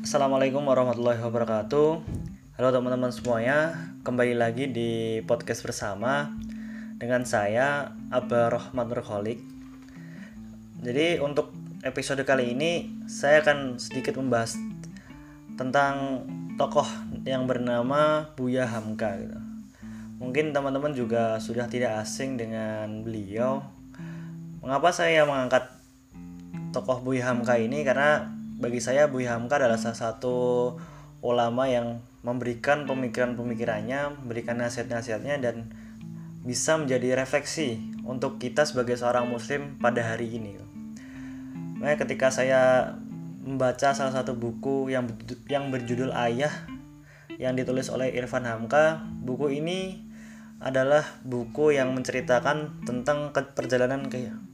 Assalamualaikum warahmatullahi wabarakatuh. Halo teman-teman semuanya Kembali lagi di podcast bersama Dengan saya Abah Rahmat Nurholik Jadi untuk episode kali ini Saya akan sedikit membahas Tentang tokoh yang bernama Buya Hamka gitu. Mungkin teman-teman juga sudah tidak asing dengan beliau. Mengapa saya mengangkat tokoh Buya Hamka ini? Karena bagi saya Buya Hamka adalah salah satu ulama yang memberikan pemikiran-pemikirannya, memberikan nasihat-nasihatnya dan bisa menjadi refleksi untuk kita sebagai seorang muslim pada hari ini. Nah, ketika saya membaca salah satu buku yang yang berjudul Ayah yang ditulis oleh Irfan Hamka, buku ini adalah buku yang menceritakan tentang perjalanan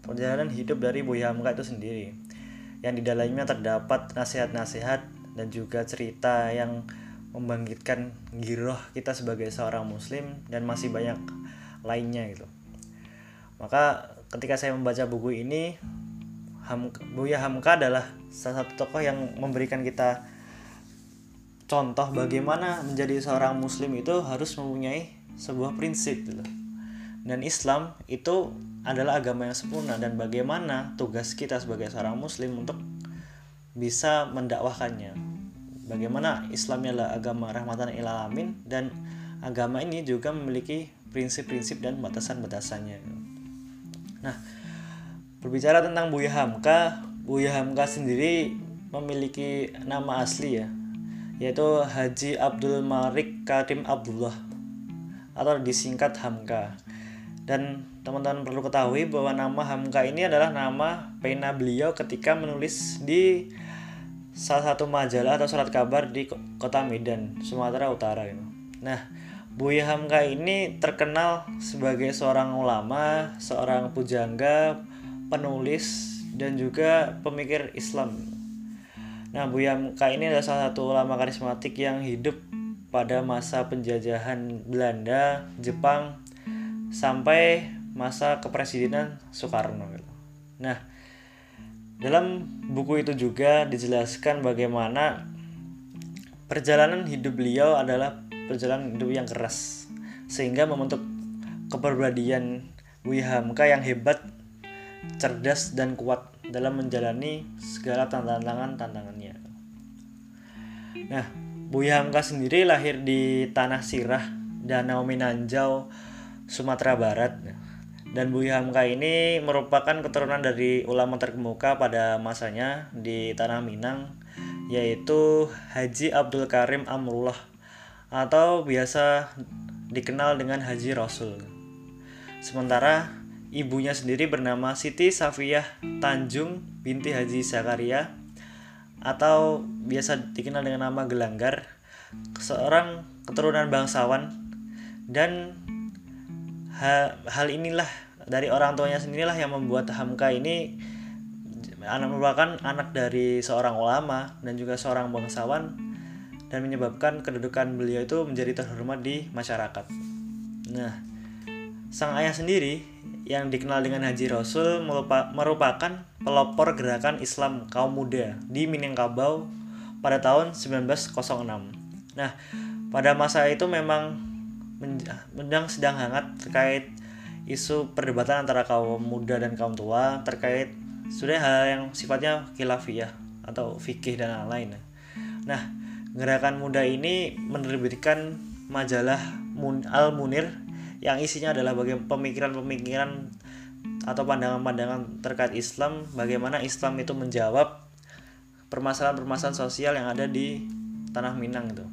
perjalanan hidup dari Buya Hamka itu sendiri yang di dalamnya terdapat nasihat-nasihat dan juga cerita yang membangkitkan giroh kita sebagai seorang muslim dan masih banyak lainnya gitu. Maka ketika saya membaca buku ini Buya Hamka adalah salah satu tokoh yang memberikan kita contoh bagaimana menjadi seorang muslim itu harus mempunyai sebuah prinsip gitu. Dan Islam itu adalah agama yang sempurna dan bagaimana tugas kita sebagai seorang muslim untuk bisa mendakwahkannya. Bagaimana Islam adalah agama rahmatan ilal alamin dan agama ini juga memiliki prinsip-prinsip dan batasan-batasannya. Nah, berbicara tentang Buya Hamka, Buya Hamka sendiri memiliki nama asli ya, yaitu Haji Abdul Malik Karim Abdullah atau disingkat Hamka. Dan teman-teman perlu ketahui bahwa nama Hamka ini adalah nama pena beliau ketika menulis di salah satu majalah atau surat kabar di kota Medan, Sumatera Utara. Gitu. Nah, Buya Hamka ini terkenal sebagai seorang ulama, seorang pujangga, penulis, dan juga pemikir Islam. Nah, Buya Hamka ini adalah salah satu ulama karismatik yang hidup pada masa penjajahan Belanda, Jepang, sampai masa kepresidenan Soekarno. Gitu. Nah, dalam buku itu juga dijelaskan bagaimana perjalanan hidup beliau adalah perjalanan hidup yang keras, sehingga membentuk kepribadian Buya Hamka yang hebat, cerdas dan kuat dalam menjalani segala tantangan-tantangannya. Nah, Buya Hamka sendiri lahir di tanah Sirah, Danau Minanjau, Sumatera Barat. Dan Buya Hamka ini merupakan keturunan dari ulama terkemuka pada masanya di Tanah Minang, yaitu Haji Abdul Karim Amrullah atau biasa dikenal dengan Haji Rasul. Sementara ibunya sendiri bernama Siti Safiyah Tanjung binti Haji Zakaria atau biasa dikenal dengan nama Gelanggar, seorang keturunan bangsawan dan hal inilah dari orang tuanya sendirilah yang membuat Hamka ini anak merupakan anak dari seorang ulama dan juga seorang bangsawan dan menyebabkan kedudukan beliau itu menjadi terhormat di masyarakat. Nah, sang ayah sendiri yang dikenal dengan Haji Rasul merupakan pelopor gerakan Islam kaum muda di Minangkabau pada tahun 1906. Nah, pada masa itu memang menjang sedang hangat terkait isu perdebatan antara kaum muda dan kaum tua terkait sudah hal yang sifatnya khilafiyah atau fikih dan lain-lain. Nah, gerakan muda ini menerbitkan majalah Al Munir yang isinya adalah bagaimana pemikiran-pemikiran atau pandangan-pandangan terkait Islam, bagaimana Islam itu menjawab permasalahan-permasalahan sosial yang ada di tanah Minang itu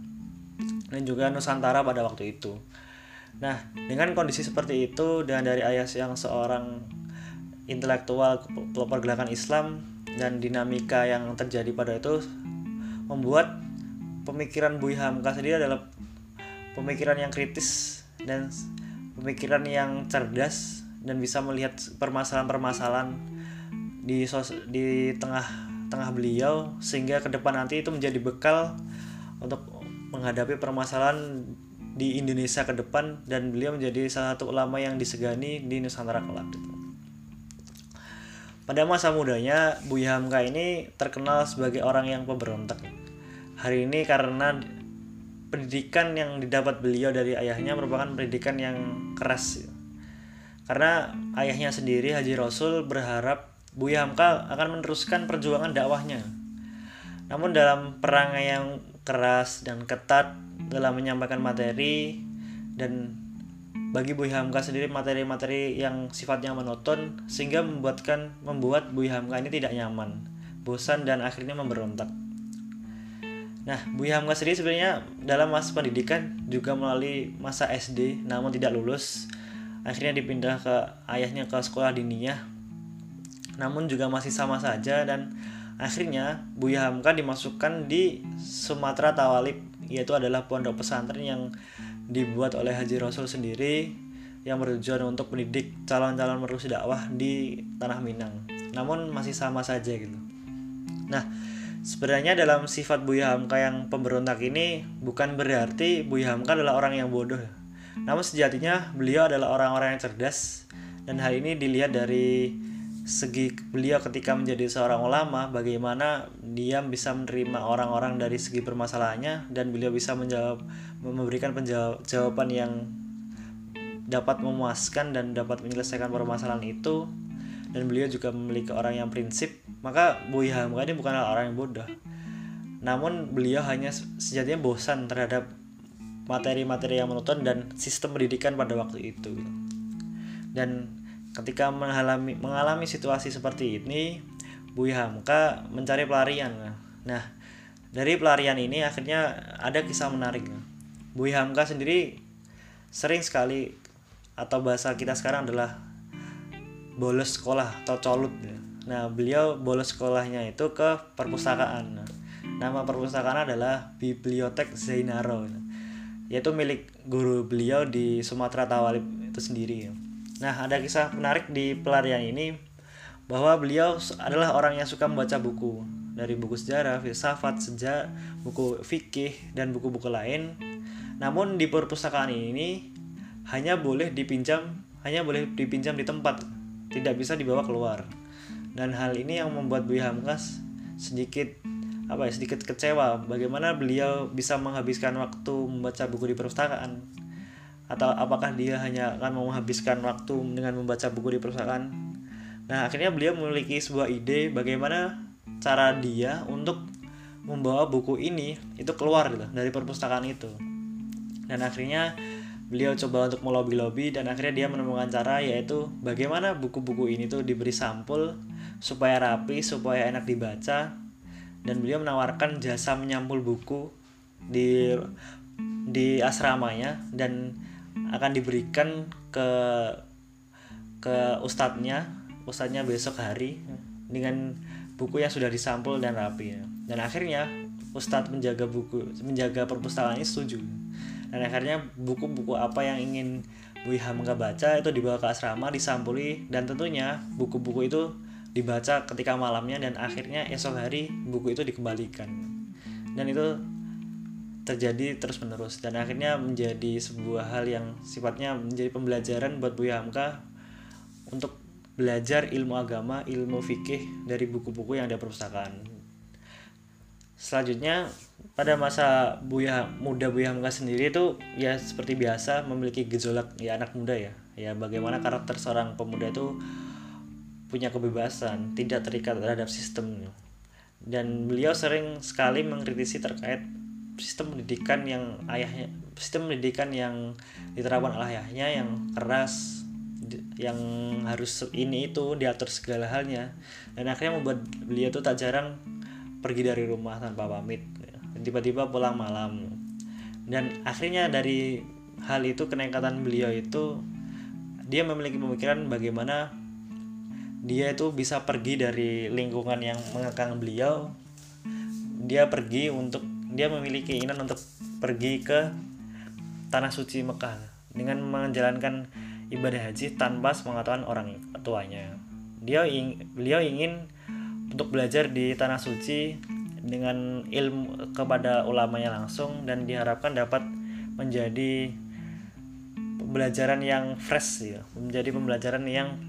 dan juga Nusantara pada waktu itu. Nah, dengan kondisi seperti itu dan dari ayah yang seorang intelektual pelopor gerakan Islam dan dinamika yang terjadi pada itu membuat pemikiran Buya Hamka sendiri adalah pemikiran yang kritis dan pemikiran yang cerdas dan bisa melihat permasalahan-permasalahan di sos di tengah tengah beliau sehingga ke depan nanti itu menjadi bekal untuk menghadapi permasalahan di Indonesia ke depan dan beliau menjadi salah satu ulama yang disegani di Nusantara kelak. Pada masa mudanya, Buya Hamka ini terkenal sebagai orang yang pemberontak. hari ini karena pendidikan yang didapat beliau dari ayahnya merupakan pendidikan yang keras karena ayahnya sendiri Haji Rasul berharap Buya Hamka akan meneruskan perjuangan dakwahnya namun dalam perangai yang keras dan ketat dalam menyampaikan materi dan bagi Buya Hamka sendiri materi-materi yang sifatnya monoton sehingga membuatkan membuat Buya Hamka ini tidak nyaman, bosan dan akhirnya memberontak. Nah, Buya Hamka sendiri sebenarnya dalam masa pendidikan juga melalui masa SD namun tidak lulus. Akhirnya dipindah ke ayahnya ke sekolah diniyah. Namun juga masih sama saja dan akhirnya Buya Hamka dimasukkan di Sumatera Tawalib yaitu adalah pondok pesantren yang dibuat oleh Haji Rasul sendiri yang bertujuan untuk mendidik calon-calon menerus dakwah di tanah Minang. Namun masih sama saja gitu. Nah, Sebenarnya dalam sifat Buya Hamka yang pemberontak ini bukan berarti Buya Hamka adalah orang yang bodoh. Namun sejatinya beliau adalah orang-orang yang cerdas dan hal ini dilihat dari segi beliau ketika menjadi seorang ulama bagaimana dia bisa menerima orang-orang dari segi permasalahannya dan beliau bisa menjawab memberikan penjawab jawaban yang dapat memuaskan dan dapat menyelesaikan permasalahan itu dan beliau juga memiliki orang yang prinsip, maka Buya Hamka ini bukanlah orang yang bodoh. Namun beliau hanya sejatinya bosan terhadap materi-materi yang monoton dan sistem pendidikan pada waktu itu. Dan ketika mengalami mengalami situasi seperti ini, Buya Hamka mencari pelarian. Nah, dari pelarian ini akhirnya ada kisah menarik. Buya Hamka sendiri sering sekali atau bahasa kita sekarang adalah bolos sekolah atau colut nah beliau bolos sekolahnya itu ke perpustakaan nama perpustakaan adalah Bibliotek Zainaro yaitu milik guru beliau di Sumatera Tawalib itu sendiri nah ada kisah menarik di pelarian ini bahwa beliau adalah orang yang suka membaca buku. Dari buku sejarah, filsafat, sejak, buku fikih dan buku-buku lain. Namun di perpustakaan ini hanya boleh dipinjam, hanya boleh dipinjam di tempat tidak bisa dibawa keluar. Dan hal ini yang membuat Buya Hamkas sedikit apa ya sedikit kecewa bagaimana beliau bisa menghabiskan waktu membaca buku di perpustakaan atau apakah dia hanya akan menghabiskan waktu dengan membaca buku di perpustakaan nah akhirnya beliau memiliki sebuah ide bagaimana cara dia untuk membawa buku ini itu keluar gitu dari perpustakaan itu. Dan akhirnya beliau coba untuk melobi-lobi dan akhirnya dia menemukan cara yaitu bagaimana buku-buku ini tuh diberi sampul supaya rapi, supaya enak dibaca. Dan beliau menawarkan jasa menyampul buku di di asramanya dan akan diberikan ke ke ustadznya ustadznya besok hari dengan buku yang sudah disampul dan rapi. Dan akhirnya ustadz menjaga buku menjaga perpustakaan ini setuju. Dan akhirnya buku-buku apa yang ingin Bu Hamka baca itu dibawa ke asrama disampuli dan tentunya buku-buku itu dibaca ketika malamnya dan akhirnya esok hari buku itu dikembalikan. Dan itu terjadi terus menerus dan akhirnya menjadi sebuah hal yang sifatnya menjadi pembelajaran buat Bu Hamka untuk belajar ilmu agama, ilmu fikih dari buku-buku yang ada perpustakaan. Selanjutnya pada masa Buya muda Buya Hamka sendiri itu ya seperti biasa memiliki gejolak ya anak muda ya. Ya bagaimana karakter seorang pemuda itu punya kebebasan tidak terikat terhadap sistem dan beliau sering sekali mengkritisi terkait sistem pendidikan yang ayahnya sistem pendidikan yang diterapkan oleh ayahnya yang keras yang harus ini itu diatur segala halnya. Dan akhirnya membuat beliau tuh tak jarang pergi dari rumah tanpa pamit. Tiba-tiba pulang malam. Dan akhirnya dari hal itu kenekatan beliau itu dia memiliki pemikiran bagaimana dia itu bisa pergi dari lingkungan yang mengekang beliau. Dia pergi untuk dia memiliki keinginan untuk pergi ke tanah suci Mekah dengan menjalankan ibadah haji tanpa sepengetahuan orang tuanya. Dia ing, beliau ingin untuk belajar di tanah suci dengan ilmu kepada ulamanya langsung dan diharapkan dapat menjadi pembelajaran yang fresh ya menjadi pembelajaran yang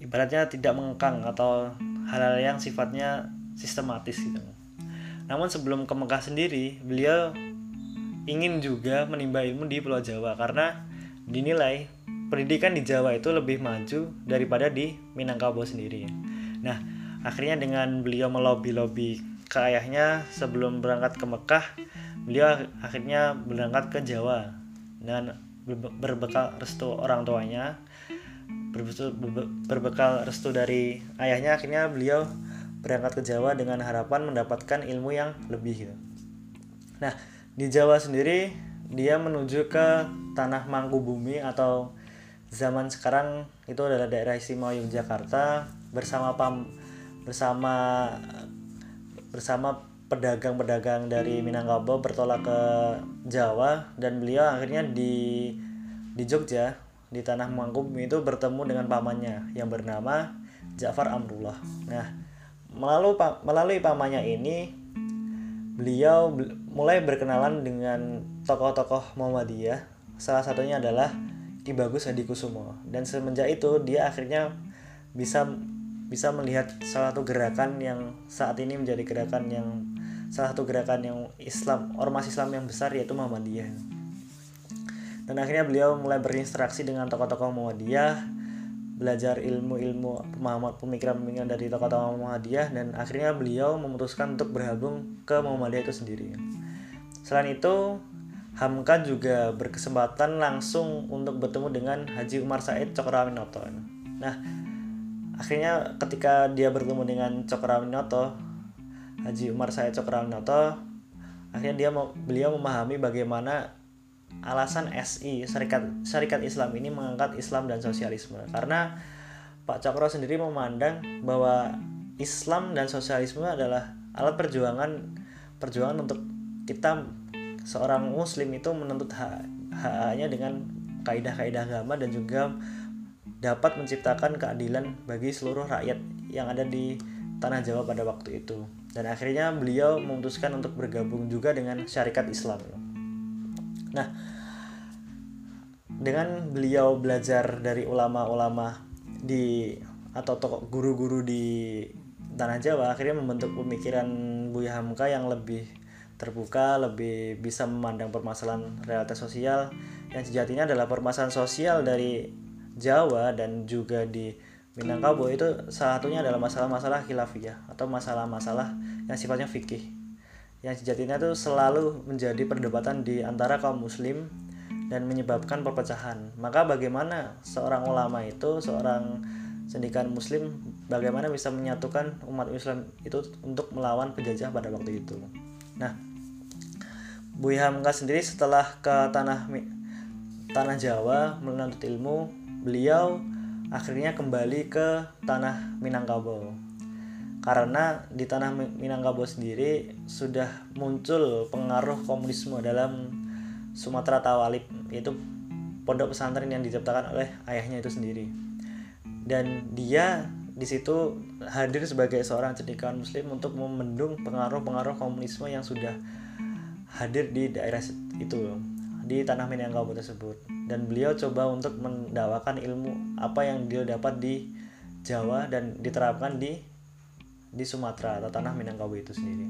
ibaratnya tidak mengekang atau hal-hal yang sifatnya sistematis gitu namun sebelum ke Mekah sendiri beliau ingin juga menimba ilmu di Pulau Jawa karena dinilai pendidikan di Jawa itu lebih maju daripada di Minangkabau sendiri. Nah akhirnya dengan beliau melobi-lobi ke ayahnya sebelum berangkat ke Mekah beliau akhirnya berangkat ke Jawa dan berbekal restu orang tuanya berbekal restu dari ayahnya. Akhirnya beliau berangkat ke Jawa dengan harapan mendapatkan ilmu yang lebih gitu. Nah, di Jawa sendiri dia menuju ke tanah Mangkubumi atau zaman sekarang itu adalah daerah istimewa Yogyakarta bersama pam bersama bersama pedagang-pedagang dari Minangkabau bertolak ke Jawa dan beliau akhirnya di di Jogja di tanah Mangkubumi itu bertemu dengan pamannya yang bernama Ja'far Amrullah. Nah, melalui melalui pamannya ini beliau mulai berkenalan dengan tokoh-tokoh Muhammadiyah. Salah satunya adalah Ki Bagus Hadi Kusumo. Dan semenjak itu dia akhirnya bisa bisa melihat salah satu gerakan yang saat ini menjadi gerakan yang salah satu gerakan yang Islam ormas Islam yang besar yaitu Muhammadiyah. Dan akhirnya beliau mulai berinteraksi dengan tokoh-tokoh Muhammadiyah belajar ilmu-ilmu pemahaman pemikiran-pemikiran dari tokoh-tokoh Muhammadiyah dan akhirnya beliau memutuskan untuk bergabung ke Muhammadiyah itu sendiri. Selain itu, Hamka juga berkesempatan langsung untuk bertemu dengan Haji Umar Said Cokrawinoto. Nah, akhirnya ketika dia bertemu dengan Cokrawinoto, Haji Umar Said Cokrawinoto, akhirnya dia beliau memahami bagaimana alasan SI Syarikat Syarikat Islam ini mengangkat Islam dan sosialisme karena Pak Cokro sendiri memandang bahwa Islam dan sosialisme adalah alat perjuangan perjuangan untuk kita seorang muslim itu menuntut hak haknya dengan kaidah-kaidah agama dan juga dapat menciptakan keadilan bagi seluruh rakyat yang ada di tanah Jawa pada waktu itu. Dan akhirnya beliau memutuskan untuk bergabung juga dengan syarikat Islam. Nah, dengan beliau belajar dari ulama-ulama di atau tokoh guru-guru di tanah Jawa akhirnya membentuk pemikiran Buya Hamka yang lebih terbuka, lebih bisa memandang permasalahan realitas sosial yang sejatinya adalah permasalahan sosial dari Jawa dan juga di Minangkabau. Itu salah satunya adalah masalah-masalah khilafiyah atau masalah-masalah yang sifatnya fikih yang sejatinya itu selalu menjadi perdebatan di antara kaum muslim dan menyebabkan perpecahan. Maka bagaimana seorang ulama itu, seorang sendikan muslim bagaimana bisa menyatukan umat Islam itu untuk melawan penjajah pada waktu itu. Nah, Buya Hamka sendiri setelah ke tanah tanah Jawa menuntut ilmu, beliau akhirnya kembali ke tanah Minangkabau karena di tanah Minangkabau sendiri sudah muncul pengaruh komunisme dalam Sumatera Tawalib yaitu pondok pesantren yang diciptakan oleh ayahnya itu sendiri. Dan dia di situ hadir sebagai seorang cendekiawan muslim untuk memendung pengaruh-pengaruh komunisme yang sudah hadir di daerah itu di tanah Minangkabau tersebut. Dan beliau coba untuk mendakwakan ilmu apa yang dia dapat di Jawa dan diterapkan di di Sumatera atau tanah Minangkabau itu sendiri.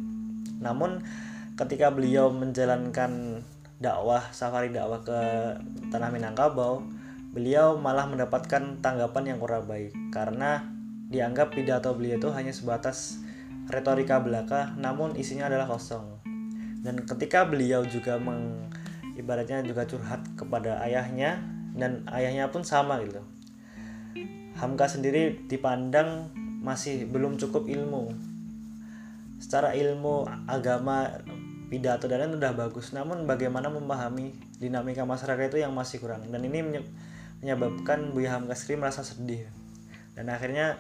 Namun ketika beliau menjalankan dakwah safari dakwah ke tanah Minangkabau, beliau malah mendapatkan tanggapan yang kurang baik karena dianggap pidato beliau itu hanya sebatas retorika belaka namun isinya adalah kosong. Dan ketika beliau juga meng, ibaratnya juga curhat kepada ayahnya dan ayahnya pun sama gitu. Hamka sendiri dipandang masih belum cukup ilmu. Secara ilmu agama pidato dan lain udah bagus. Namun bagaimana memahami dinamika masyarakat itu yang masih kurang. Dan ini menyebabkan Buya Hamka Sri merasa sedih. Dan akhirnya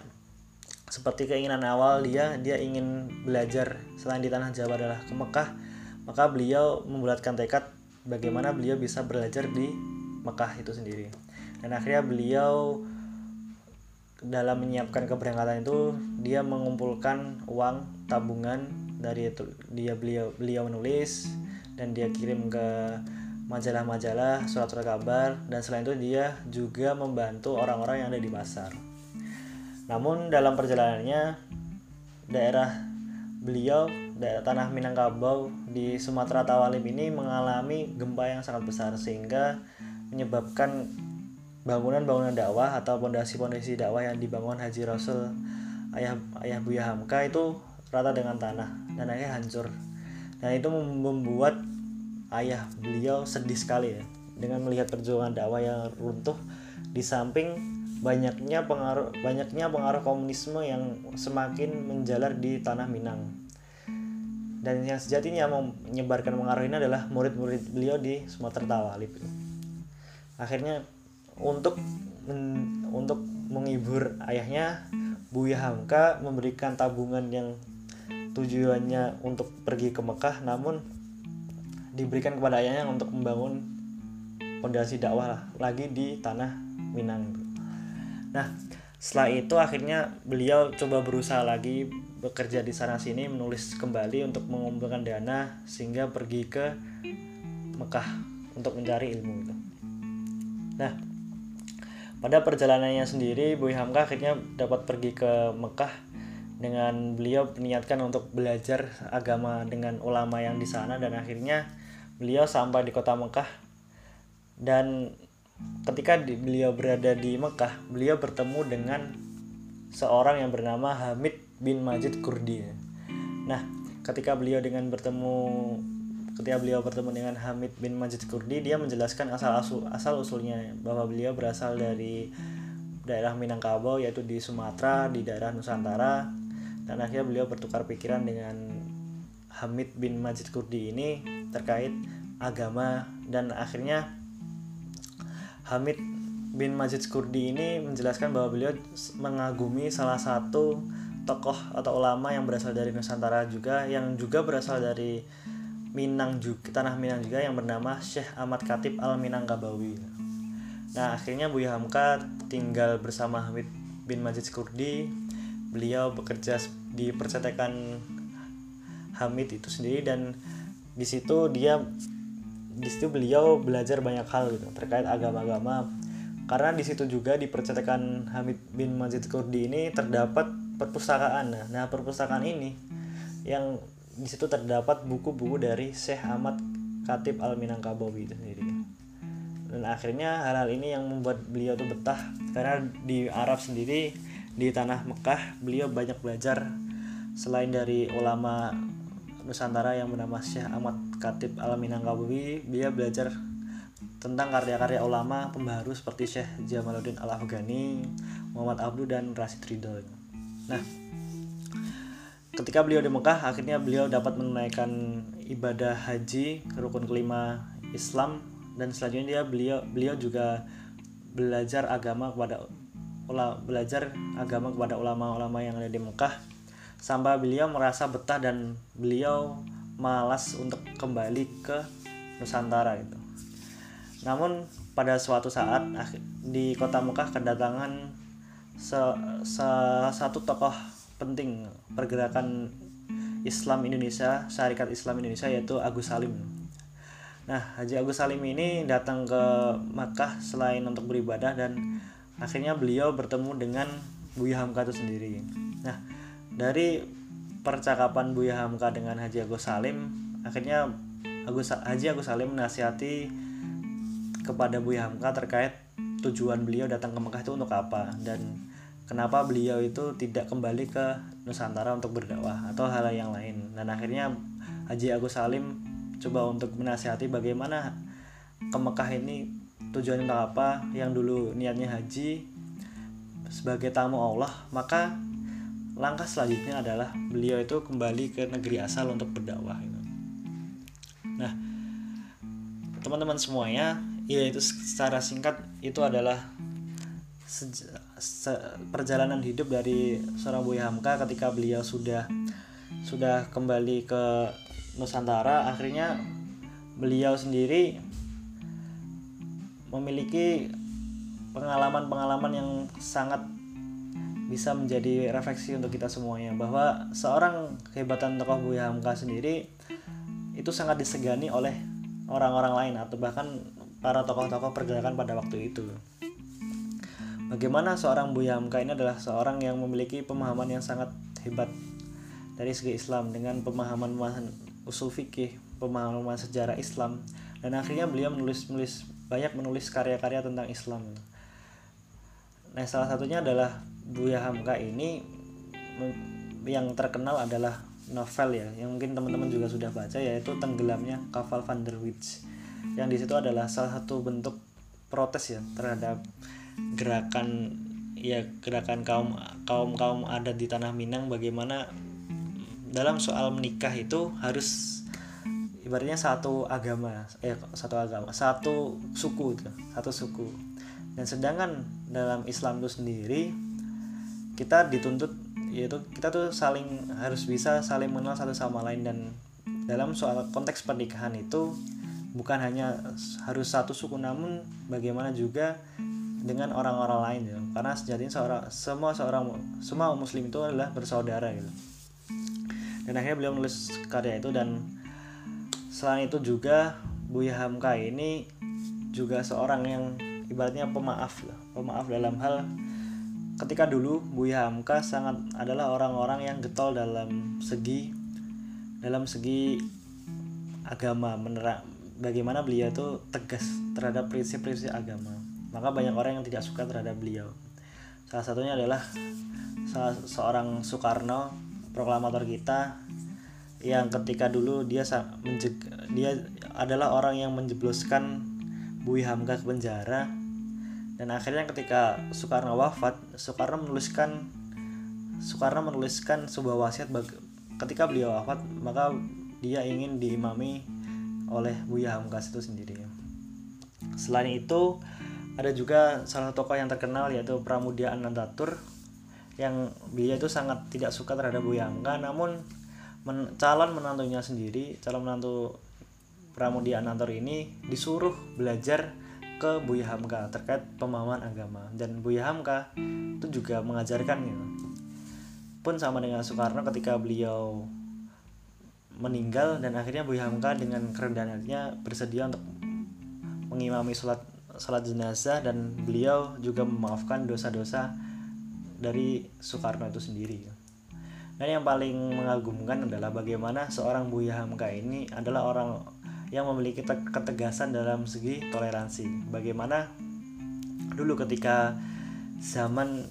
seperti keinginan awal dia dia ingin belajar selain di tanah Jawa adalah ke Mekah. Maka beliau membulatkan tekad bagaimana beliau bisa belajar di Mekah itu sendiri. Dan akhirnya beliau dalam menyiapkan keberangkatan itu dia mengumpulkan uang tabungan dari itu dia beliau beliau menulis dan dia kirim ke majalah-majalah surat-surat kabar dan selain itu dia juga membantu orang-orang yang ada di pasar. Namun dalam perjalanannya daerah beliau daerah tanah Minangkabau di Sumatera Tawalim ini mengalami gempa yang sangat besar sehingga menyebabkan bangunan-bangunan dakwah atau pondasi-pondasi dakwah yang dibangun Haji Rasul ayah ayah Buya Hamka itu rata dengan tanah dan akhirnya hancur. Dan itu membuat ayah beliau sedih sekali ya dengan melihat perjuangan dakwah yang runtuh di samping banyaknya pengaruh banyaknya pengaruh komunisme yang semakin menjalar di tanah Minang. Dan yang sejatinya menyebarkan pengaruh ini adalah murid-murid beliau di Sumatera Tawalib akhirnya untuk men, untuk menghibur ayahnya Buya Hamka memberikan tabungan yang tujuannya untuk pergi ke Mekah namun diberikan kepada ayahnya untuk membangun fondasi dakwah lagi di tanah Minang Nah, setelah itu akhirnya beliau coba berusaha lagi bekerja di sana sini menulis kembali untuk mengumpulkan dana sehingga pergi ke Mekah untuk mencari ilmu. Nah, pada perjalanannya sendiri Boy Hamka akhirnya dapat pergi ke Mekah dengan beliau niatkan untuk belajar agama dengan ulama yang di sana dan akhirnya beliau sampai di kota Mekah dan ketika beliau berada di Mekah, beliau bertemu dengan seorang yang bernama Hamid bin Majid Kurdi. Nah, ketika beliau dengan bertemu ketika beliau bertemu dengan Hamid bin Majid Kurdi, dia menjelaskan asal usul asal usulnya bahwa beliau berasal dari daerah Minangkabau yaitu di Sumatera, di daerah Nusantara. Dan akhirnya beliau bertukar pikiran dengan Hamid bin Majid Kurdi ini terkait agama dan akhirnya Hamid bin Majid Kurdi ini menjelaskan bahwa beliau mengagumi salah satu tokoh atau ulama yang berasal dari Nusantara juga yang juga berasal dari Minang juga tanah Minang juga yang bernama Syekh Ahmad Khatib Al Minangkabawi. Nah akhirnya Buya Hamka tinggal bersama Hamid bin Majid Kurdi. Beliau bekerja di percetakan Hamid itu sendiri dan di situ dia di situ beliau belajar banyak hal gitu terkait agama-agama karena di situ juga di percetakan Hamid bin Majid Kurdi ini terdapat perpustakaan nah, nah perpustakaan ini yang di situ terdapat buku-buku dari Syekh Ahmad Khatib Al Minangkabawi itu sendiri dan akhirnya hal-hal ini yang membuat beliau tuh betah karena di Arab sendiri di tanah Mekah beliau banyak belajar. Selain dari ulama Nusantara yang bernama Syekh Ahmad Khatib Al Minangkawi dia belajar tentang karya-karya ulama pembaharu seperti Syekh Jamaluddin Al Afghani, Muhammad Abdu dan Rasid Ridho. Nah, ketika beliau di Mekah akhirnya beliau dapat menunaikan ibadah haji rukun kelima Islam dan selanjutnya dia beliau beliau juga belajar agama kepada belajar agama kepada ulama-ulama yang ada di Mekah sampai beliau merasa betah dan beliau malas untuk kembali ke Nusantara itu. Namun pada suatu saat di kota Mekah kedatangan salah satu tokoh penting pergerakan Islam Indonesia, Syarikat Islam Indonesia yaitu Agus Salim. Nah, Haji Agus Salim ini datang ke Makkah selain untuk beribadah dan akhirnya beliau bertemu dengan Buya Hamka itu sendiri. Nah, dari percakapan Buya Hamka dengan Haji Agus Salim akhirnya Agus Haji Agus Salim menasihati kepada Buya Hamka terkait tujuan beliau datang ke Mekah itu untuk apa dan kenapa beliau itu tidak kembali ke Nusantara untuk berdakwah atau hal yang lain dan akhirnya Haji Agus Salim coba untuk menasihati bagaimana ke Mekah ini tujuan untuk apa yang dulu niatnya haji sebagai tamu Allah maka langkah selanjutnya adalah beliau itu kembali ke negeri asal untuk berdakwah. Nah, teman-teman semuanya, ya itu secara singkat itu adalah perjalanan hidup dari seorang Buya Hamka ketika beliau sudah sudah kembali ke Nusantara akhirnya beliau sendiri memiliki pengalaman-pengalaman yang sangat bisa menjadi refleksi untuk kita semuanya bahwa seorang kehebatan tokoh Buya Hamka sendiri itu sangat disegani oleh orang-orang lain atau bahkan para tokoh-tokoh pergerakan pada waktu itu. Bagaimana seorang Buya Hamka ini adalah seorang yang memiliki pemahaman yang sangat hebat dari segi Islam dengan pemahaman usul fikih pemahaman sejarah Islam. Dan akhirnya beliau menulis menulis banyak menulis karya-karya tentang Islam. Nah salah satunya adalah Buya Hamka ini yang terkenal adalah novel ya yang mungkin teman-teman juga sudah baca yaitu tenggelamnya kapal Van der Witch yang di situ adalah salah satu bentuk protes ya terhadap gerakan ya gerakan kaum kaum kaum adat di tanah Minang bagaimana dalam soal menikah itu harus ibaratnya satu agama eh satu agama satu suku itu satu suku. Dan sedangkan dalam Islam itu sendiri kita dituntut yaitu kita tuh saling harus bisa saling mengenal satu sama lain. Dan dalam soal konteks pernikahan itu bukan hanya harus satu suku namun bagaimana juga dengan orang-orang lain ya karena sejatinya seorang semua seorang semua muslim itu adalah bersaudara gitu. Dan akhirnya beliau menulis karya itu dan selain itu juga Buya Hamka ini juga seorang yang ibaratnya pemaaf lah pemaaf dalam hal ketika dulu Buya Hamka sangat adalah orang-orang yang getol dalam segi dalam segi agama menerang bagaimana beliau itu tegas terhadap prinsip-prinsip agama maka banyak orang yang tidak suka terhadap beliau. Salah satunya adalah salah seorang Soekarno proklamator kita yang ketika dulu dia dia adalah orang yang menjebloskan Bui Hamka ke penjara. Dan akhirnya ketika Soekarno wafat Soekarno menuliskan Soekarno menuliskan sebuah wasiat ketika beliau wafat maka dia ingin diimami oleh Buya Hamkas itu sendiri. Selain itu ada juga salah satu tokoh yang terkenal yaitu Pramudia Anandatur yang beliau itu sangat tidak suka terhadap Buya Hamka namun men calon menantunya sendiri calon menantu Pramudia Anandatur ini disuruh belajar ke Buya Hamka terkait pemahaman agama dan Buya Hamka itu juga mengajarkan gitu. pun sama dengan Soekarno ketika beliau meninggal dan akhirnya Buya Hamka dengan kerendahan bersedia untuk mengimami sholat salat jenazah dan beliau juga memaafkan dosa-dosa dari Soekarno itu sendiri. Dan yang paling mengagumkan adalah bagaimana seorang Buya Hamka ini adalah orang yang memiliki ketegasan dalam segi toleransi. Bagaimana dulu ketika zaman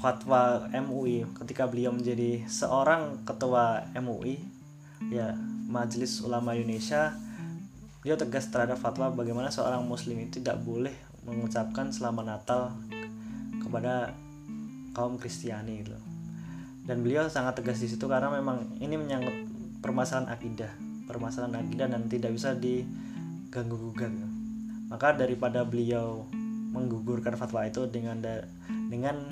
fatwa MUI ketika beliau menjadi seorang ketua MUI ya Majelis Ulama Indonesia dia tegas terhadap fatwa bagaimana seorang muslim itu tidak boleh mengucapkan selamat Natal kepada kaum Kristiani gitu. Dan beliau sangat tegas di situ karena memang ini menyangkut permasalahan akidah, permasalahan akidah dan tidak bisa diganggu gugat. Maka daripada beliau menggugurkan fatwa itu dengan da dengan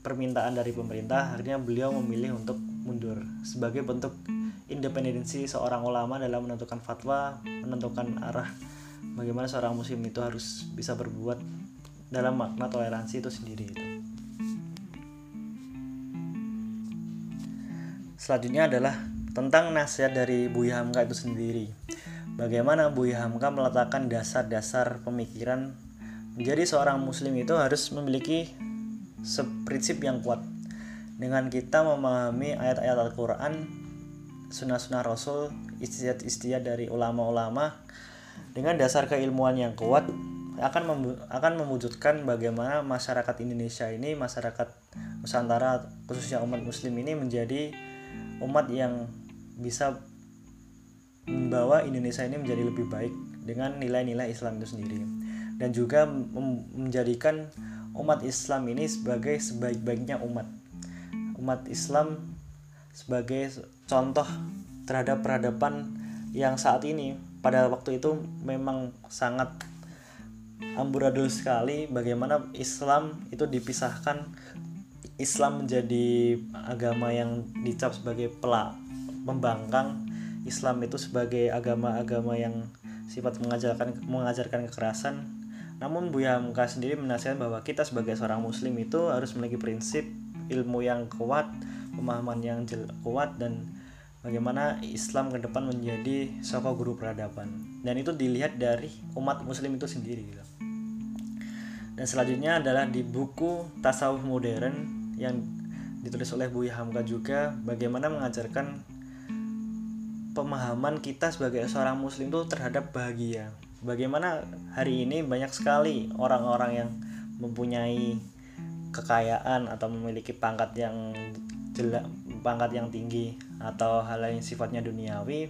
permintaan dari pemerintah, akhirnya beliau memilih untuk mundur sebagai bentuk independensi seorang ulama dalam menentukan fatwa, menentukan arah bagaimana seorang muslim itu harus bisa berbuat dalam makna toleransi itu sendiri itu. Selanjutnya adalah tentang nasihat dari Buya Hamka itu sendiri. Bagaimana Buya Hamka meletakkan dasar-dasar pemikiran menjadi seorang muslim itu harus memiliki prinsip yang kuat. Dengan kita memahami ayat-ayat Al-Quran sunnah-sunnah Rasul, istiadat-istiadat dari ulama-ulama dengan dasar keilmuan yang kuat akan mem akan mewujudkan bagaimana masyarakat Indonesia ini masyarakat Nusantara khususnya umat muslim ini menjadi umat yang bisa membawa Indonesia ini menjadi lebih baik dengan nilai-nilai Islam itu sendiri. Dan juga menjadikan umat Islam ini sebagai sebaik-baiknya umat. Umat Islam sebagai contoh terhadap peradaban yang saat ini. Pada waktu itu memang sangat amburadul sekali bagaimana Islam itu dipisahkan Islam menjadi agama yang dicap sebagai pelak membangkang Islam itu sebagai agama-agama yang sifat mengajarkan mengajarkan kekerasan. Namun Buya Hamka sendiri menasihatkan bahwa kita sebagai seorang muslim itu harus memiliki prinsip ilmu yang kuat pemahaman yang kuat dan bagaimana Islam ke depan menjadi sosok guru peradaban dan itu dilihat dari umat muslim itu sendiri gitu. dan selanjutnya adalah di buku tasawuf modern yang ditulis oleh Buya Hamka juga bagaimana mengajarkan pemahaman kita sebagai seorang muslim itu terhadap bahagia. Bagaimana hari ini banyak sekali orang-orang yang mempunyai kekayaan atau memiliki pangkat yang jelek, pangkat yang tinggi atau hal lain sifatnya duniawi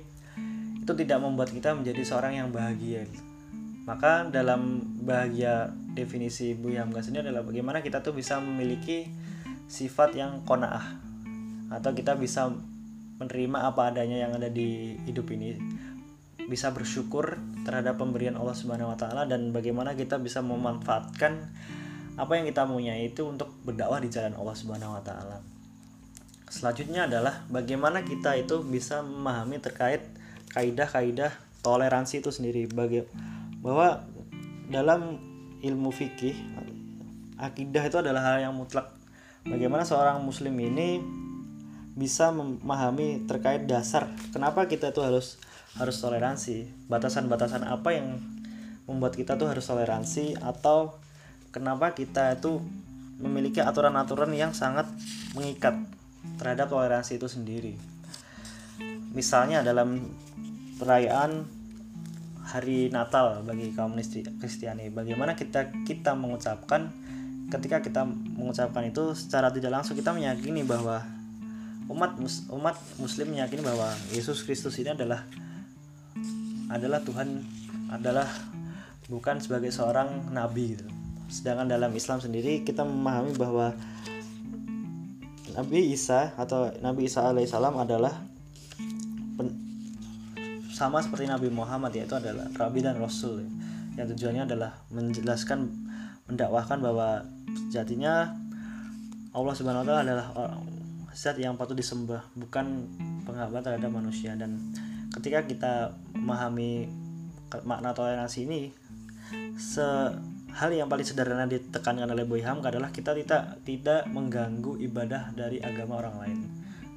itu tidak membuat kita menjadi seorang yang bahagia. Maka dalam bahagia definisi Bu Hamka sendiri adalah bagaimana kita tuh bisa memiliki sifat yang konaah atau kita bisa menerima apa adanya yang ada di hidup ini bisa bersyukur terhadap pemberian Allah Subhanahu wa taala dan bagaimana kita bisa memanfaatkan apa yang kita punya itu untuk berdakwah di jalan Allah Subhanahu wa taala. Selanjutnya adalah bagaimana kita itu bisa memahami terkait kaidah-kaidah toleransi itu sendiri. Bagi bahwa dalam ilmu fikih akidah itu adalah hal yang mutlak. Bagaimana seorang muslim ini bisa memahami terkait dasar kenapa kita tuh harus harus toleransi. Batasan-batasan apa yang membuat kita tuh harus toleransi atau kenapa kita itu memiliki aturan-aturan yang sangat mengikat terhadap toleransi itu sendiri misalnya dalam perayaan hari Natal bagi kaum Kristiani bagaimana kita kita mengucapkan ketika kita mengucapkan itu secara tidak langsung kita meyakini bahwa umat umat muslim meyakini bahwa Yesus Kristus ini adalah adalah Tuhan adalah bukan sebagai seorang nabi gitu. Sedangkan dalam Islam sendiri kita memahami bahwa Nabi Isa atau Nabi Isa alaihissalam adalah pen, sama seperti Nabi Muhammad yaitu adalah Rabi dan Rasul. Yang tujuannya adalah menjelaskan mendakwahkan bahwa sejatinya Allah Subhanahu wa taala adalah zat yang patut disembah bukan penghambat terhadap manusia. Dan ketika kita memahami makna toleransi ini se hal yang paling sederhana ditekankan oleh Boy Hamka adalah kita tidak tidak mengganggu ibadah dari agama orang lain.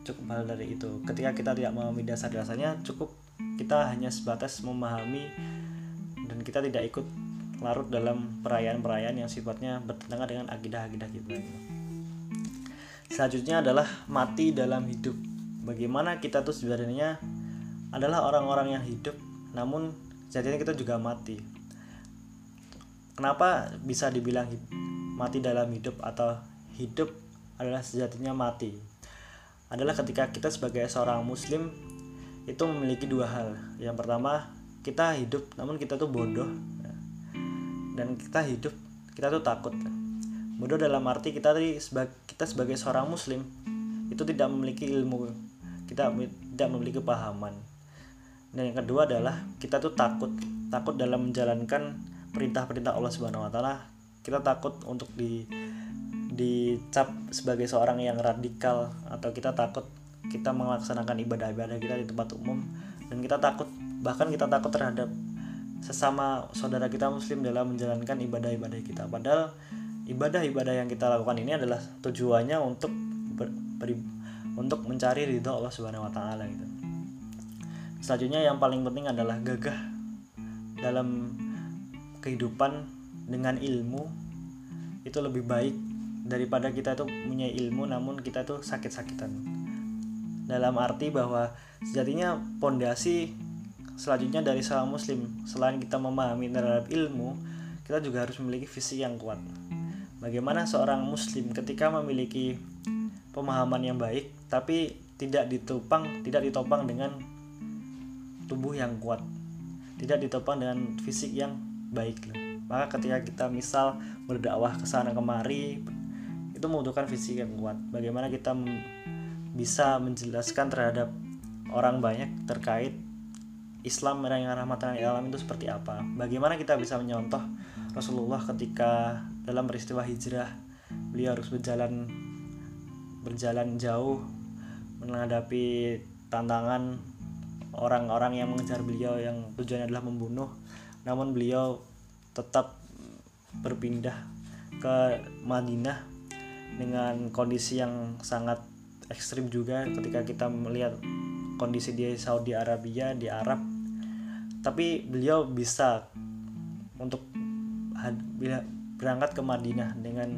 Cukup hal dari itu. Ketika kita tidak memahami dasar-dasarnya cukup kita hanya sebatas memahami dan kita tidak ikut larut dalam perayaan-perayaan yang sifatnya bertentangan dengan akidah-akidah kita gitu. Selanjutnya adalah mati dalam hidup. Bagaimana kita tuh sebenarnya adalah orang-orang yang hidup namun sejatinya kita juga mati kenapa bisa dibilang mati dalam hidup atau hidup adalah sejatinya mati? Adalah ketika kita sebagai seorang muslim itu memiliki dua hal. Yang pertama kita hidup namun kita tuh bodoh dan kita hidup kita tuh takut bodoh dalam arti kita tadi kita sebagai seorang muslim itu tidak memiliki ilmu kita tidak memiliki pahaman dan yang kedua adalah kita tuh takut takut dalam menjalankan perintah-perintah Allah Subhanahu Wa Taala kita takut untuk di dicap sebagai seorang yang radikal atau kita takut kita melaksanakan ibadah-ibadah kita di tempat umum dan kita takut bahkan kita takut terhadap sesama saudara kita muslim dalam menjalankan ibadah-ibadah kita padahal ibadah-ibadah yang kita lakukan ini adalah tujuannya untuk ber, ber, untuk mencari ridho Allah Subhanahu wa taala gitu. Selanjutnya yang paling penting adalah gagah dalam kehidupan dengan ilmu itu lebih baik daripada kita itu punya ilmu namun kita itu sakit-sakitan. Dalam arti bahwa sejatinya pondasi selanjutnya dari seorang muslim selain kita memahami terhadap ilmu, kita juga harus memiliki visi yang kuat bagaimana seorang muslim ketika memiliki pemahaman yang baik tapi tidak ditopang tidak ditopang dengan tubuh yang kuat tidak ditopang dengan fisik yang baik maka ketika kita misal berdakwah ke sana kemari itu membutuhkan fisik yang kuat. Bagaimana kita bisa menjelaskan terhadap orang banyak terkait Islam yang rahmatan alam itu seperti apa? Bagaimana kita bisa menyontoh Rasulullah ketika dalam peristiwa hijrah beliau harus berjalan berjalan jauh menghadapi tantangan orang-orang yang mengejar beliau yang tujuannya adalah membunuh namun beliau tetap berpindah ke Madinah dengan kondisi yang sangat ekstrim juga ketika kita melihat kondisi di Saudi Arabia di Arab. Tapi beliau bisa untuk berangkat ke Madinah dengan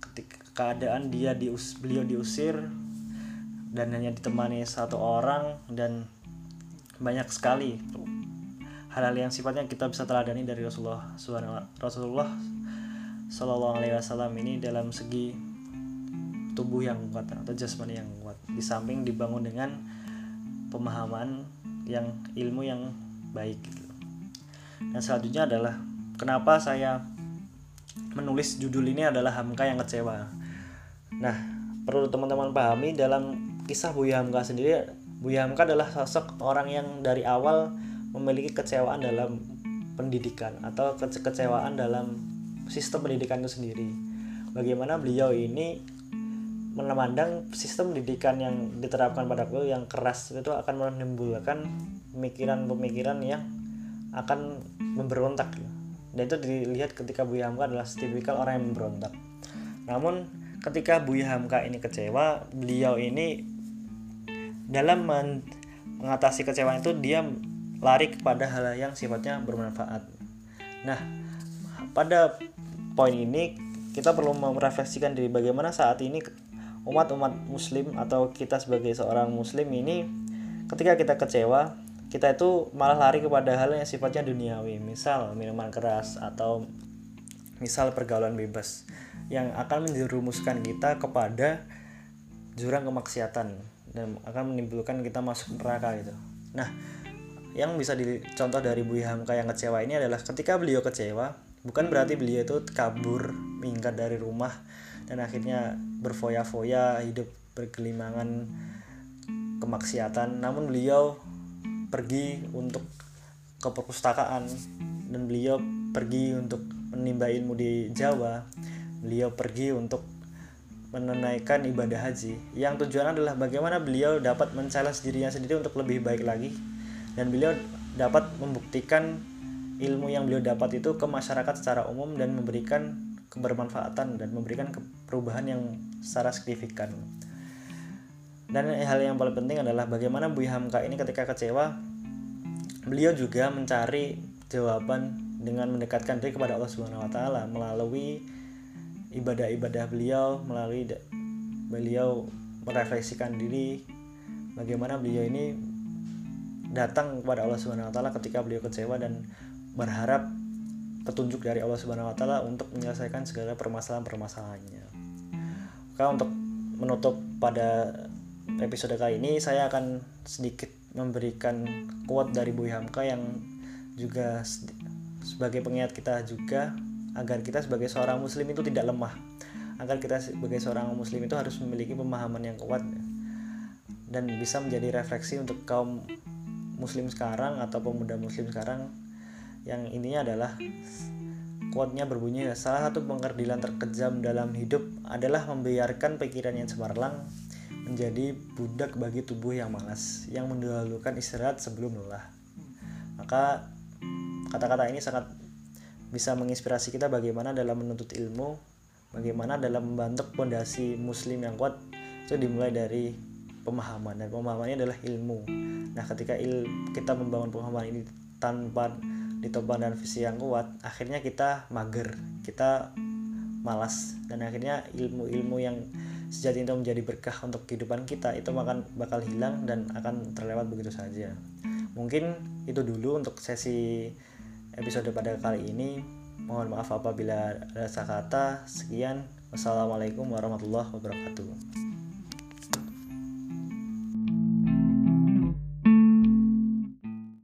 ketika keadaan dia dius beliau diusir dan hanya ditemani satu orang dan banyak sekali hal-hal yang sifatnya kita bisa teladani dari Rasulullah Rasulullah Shallallahu Alaihi Wasallam ini dalam segi tubuh yang kuat atau jasmani yang kuat di samping dibangun dengan pemahaman yang ilmu yang baik gitu. dan selanjutnya adalah kenapa saya menulis judul ini adalah Hamka yang kecewa nah perlu teman-teman pahami dalam kisah Buya Hamka sendiri Buya Hamka adalah sosok orang yang dari awal memiliki kecewaan dalam pendidikan atau kecewaan dalam sistem pendidikan itu sendiri. Bagaimana beliau ini memandang sistem pendidikan yang diterapkan pada beliau yang keras itu akan menimbulkan pemikiran-pemikiran yang akan memberontak. Dan itu dilihat ketika Buya Hamka adalah tipikal orang yang memberontak. Namun ketika Buya Hamka ini kecewa, beliau ini dalam mengatasi kecewa itu dia lari kepada hal yang sifatnya bermanfaat. Nah, pada poin ini kita perlu merefleksikan diri bagaimana saat ini umat-umat muslim atau kita sebagai seorang muslim ini ketika kita kecewa kita itu malah lari kepada hal yang sifatnya duniawi misal minuman keras atau misal pergaulan bebas yang akan menjerumuskan kita kepada jurang kemaksiatan dan akan menimbulkan kita masuk neraka gitu nah yang bisa dicontoh dari Bu Hamka yang kecewa ini adalah ketika beliau kecewa bukan berarti beliau itu kabur minggat dari rumah dan akhirnya berfoya-foya hidup bergelimangan kemaksiatan. Namun beliau pergi untuk ke perpustakaan dan beliau pergi untuk menimba ilmu di Jawa. Beliau pergi untuk menunaikan ibadah haji. Yang tujuan adalah bagaimana beliau dapat mencari dirinya sendiri untuk lebih baik lagi dan beliau dapat membuktikan ilmu yang beliau dapat itu ke masyarakat secara umum dan memberikan kebermanfaatan dan memberikan perubahan yang secara signifikan. Dan hal yang paling penting adalah bagaimana Bu Hamka ini ketika kecewa, beliau juga mencari jawaban dengan mendekatkan diri kepada Allah Subhanahu wa taala melalui ibadah-ibadah beliau, melalui beliau merefleksikan diri bagaimana beliau ini datang kepada Allah Subhanahu wa taala ketika beliau kecewa dan berharap petunjuk dari Allah Subhanahu wa taala untuk menyelesaikan segala permasalahan-permasalahannya. Oke, untuk menutup pada episode kali ini saya akan sedikit memberikan quote dari Bu Hamka yang juga sebagai pengingat kita juga agar kita sebagai seorang muslim itu tidak lemah. Agar kita sebagai seorang muslim itu harus memiliki pemahaman yang kuat dan bisa menjadi refleksi untuk kaum muslim sekarang atau pemuda muslim sekarang yang ininya adalah quote-nya berbunyi salah satu pengerdilan terkejam dalam hidup adalah membiarkan pikiran yang cemerlang menjadi budak bagi tubuh yang malas yang mendahulukan istirahat sebelum lelah. Maka kata-kata ini sangat bisa menginspirasi kita bagaimana dalam menuntut ilmu bagaimana dalam membentuk pondasi muslim yang kuat. Itu dimulai dari pemahaman dan pemahamannya adalah ilmu. Nah ketika il kita membangun pemahaman ini tanpa ditopang dan visi yang kuat akhirnya kita mager kita malas dan akhirnya ilmu-ilmu yang sejati itu menjadi berkah untuk kehidupan kita itu akan bakal hilang dan akan terlewat begitu saja. Mungkin itu dulu untuk sesi episode pada kali ini. Mohon maaf apabila ada kata. Sekian. Wassalamualaikum warahmatullahi wabarakatuh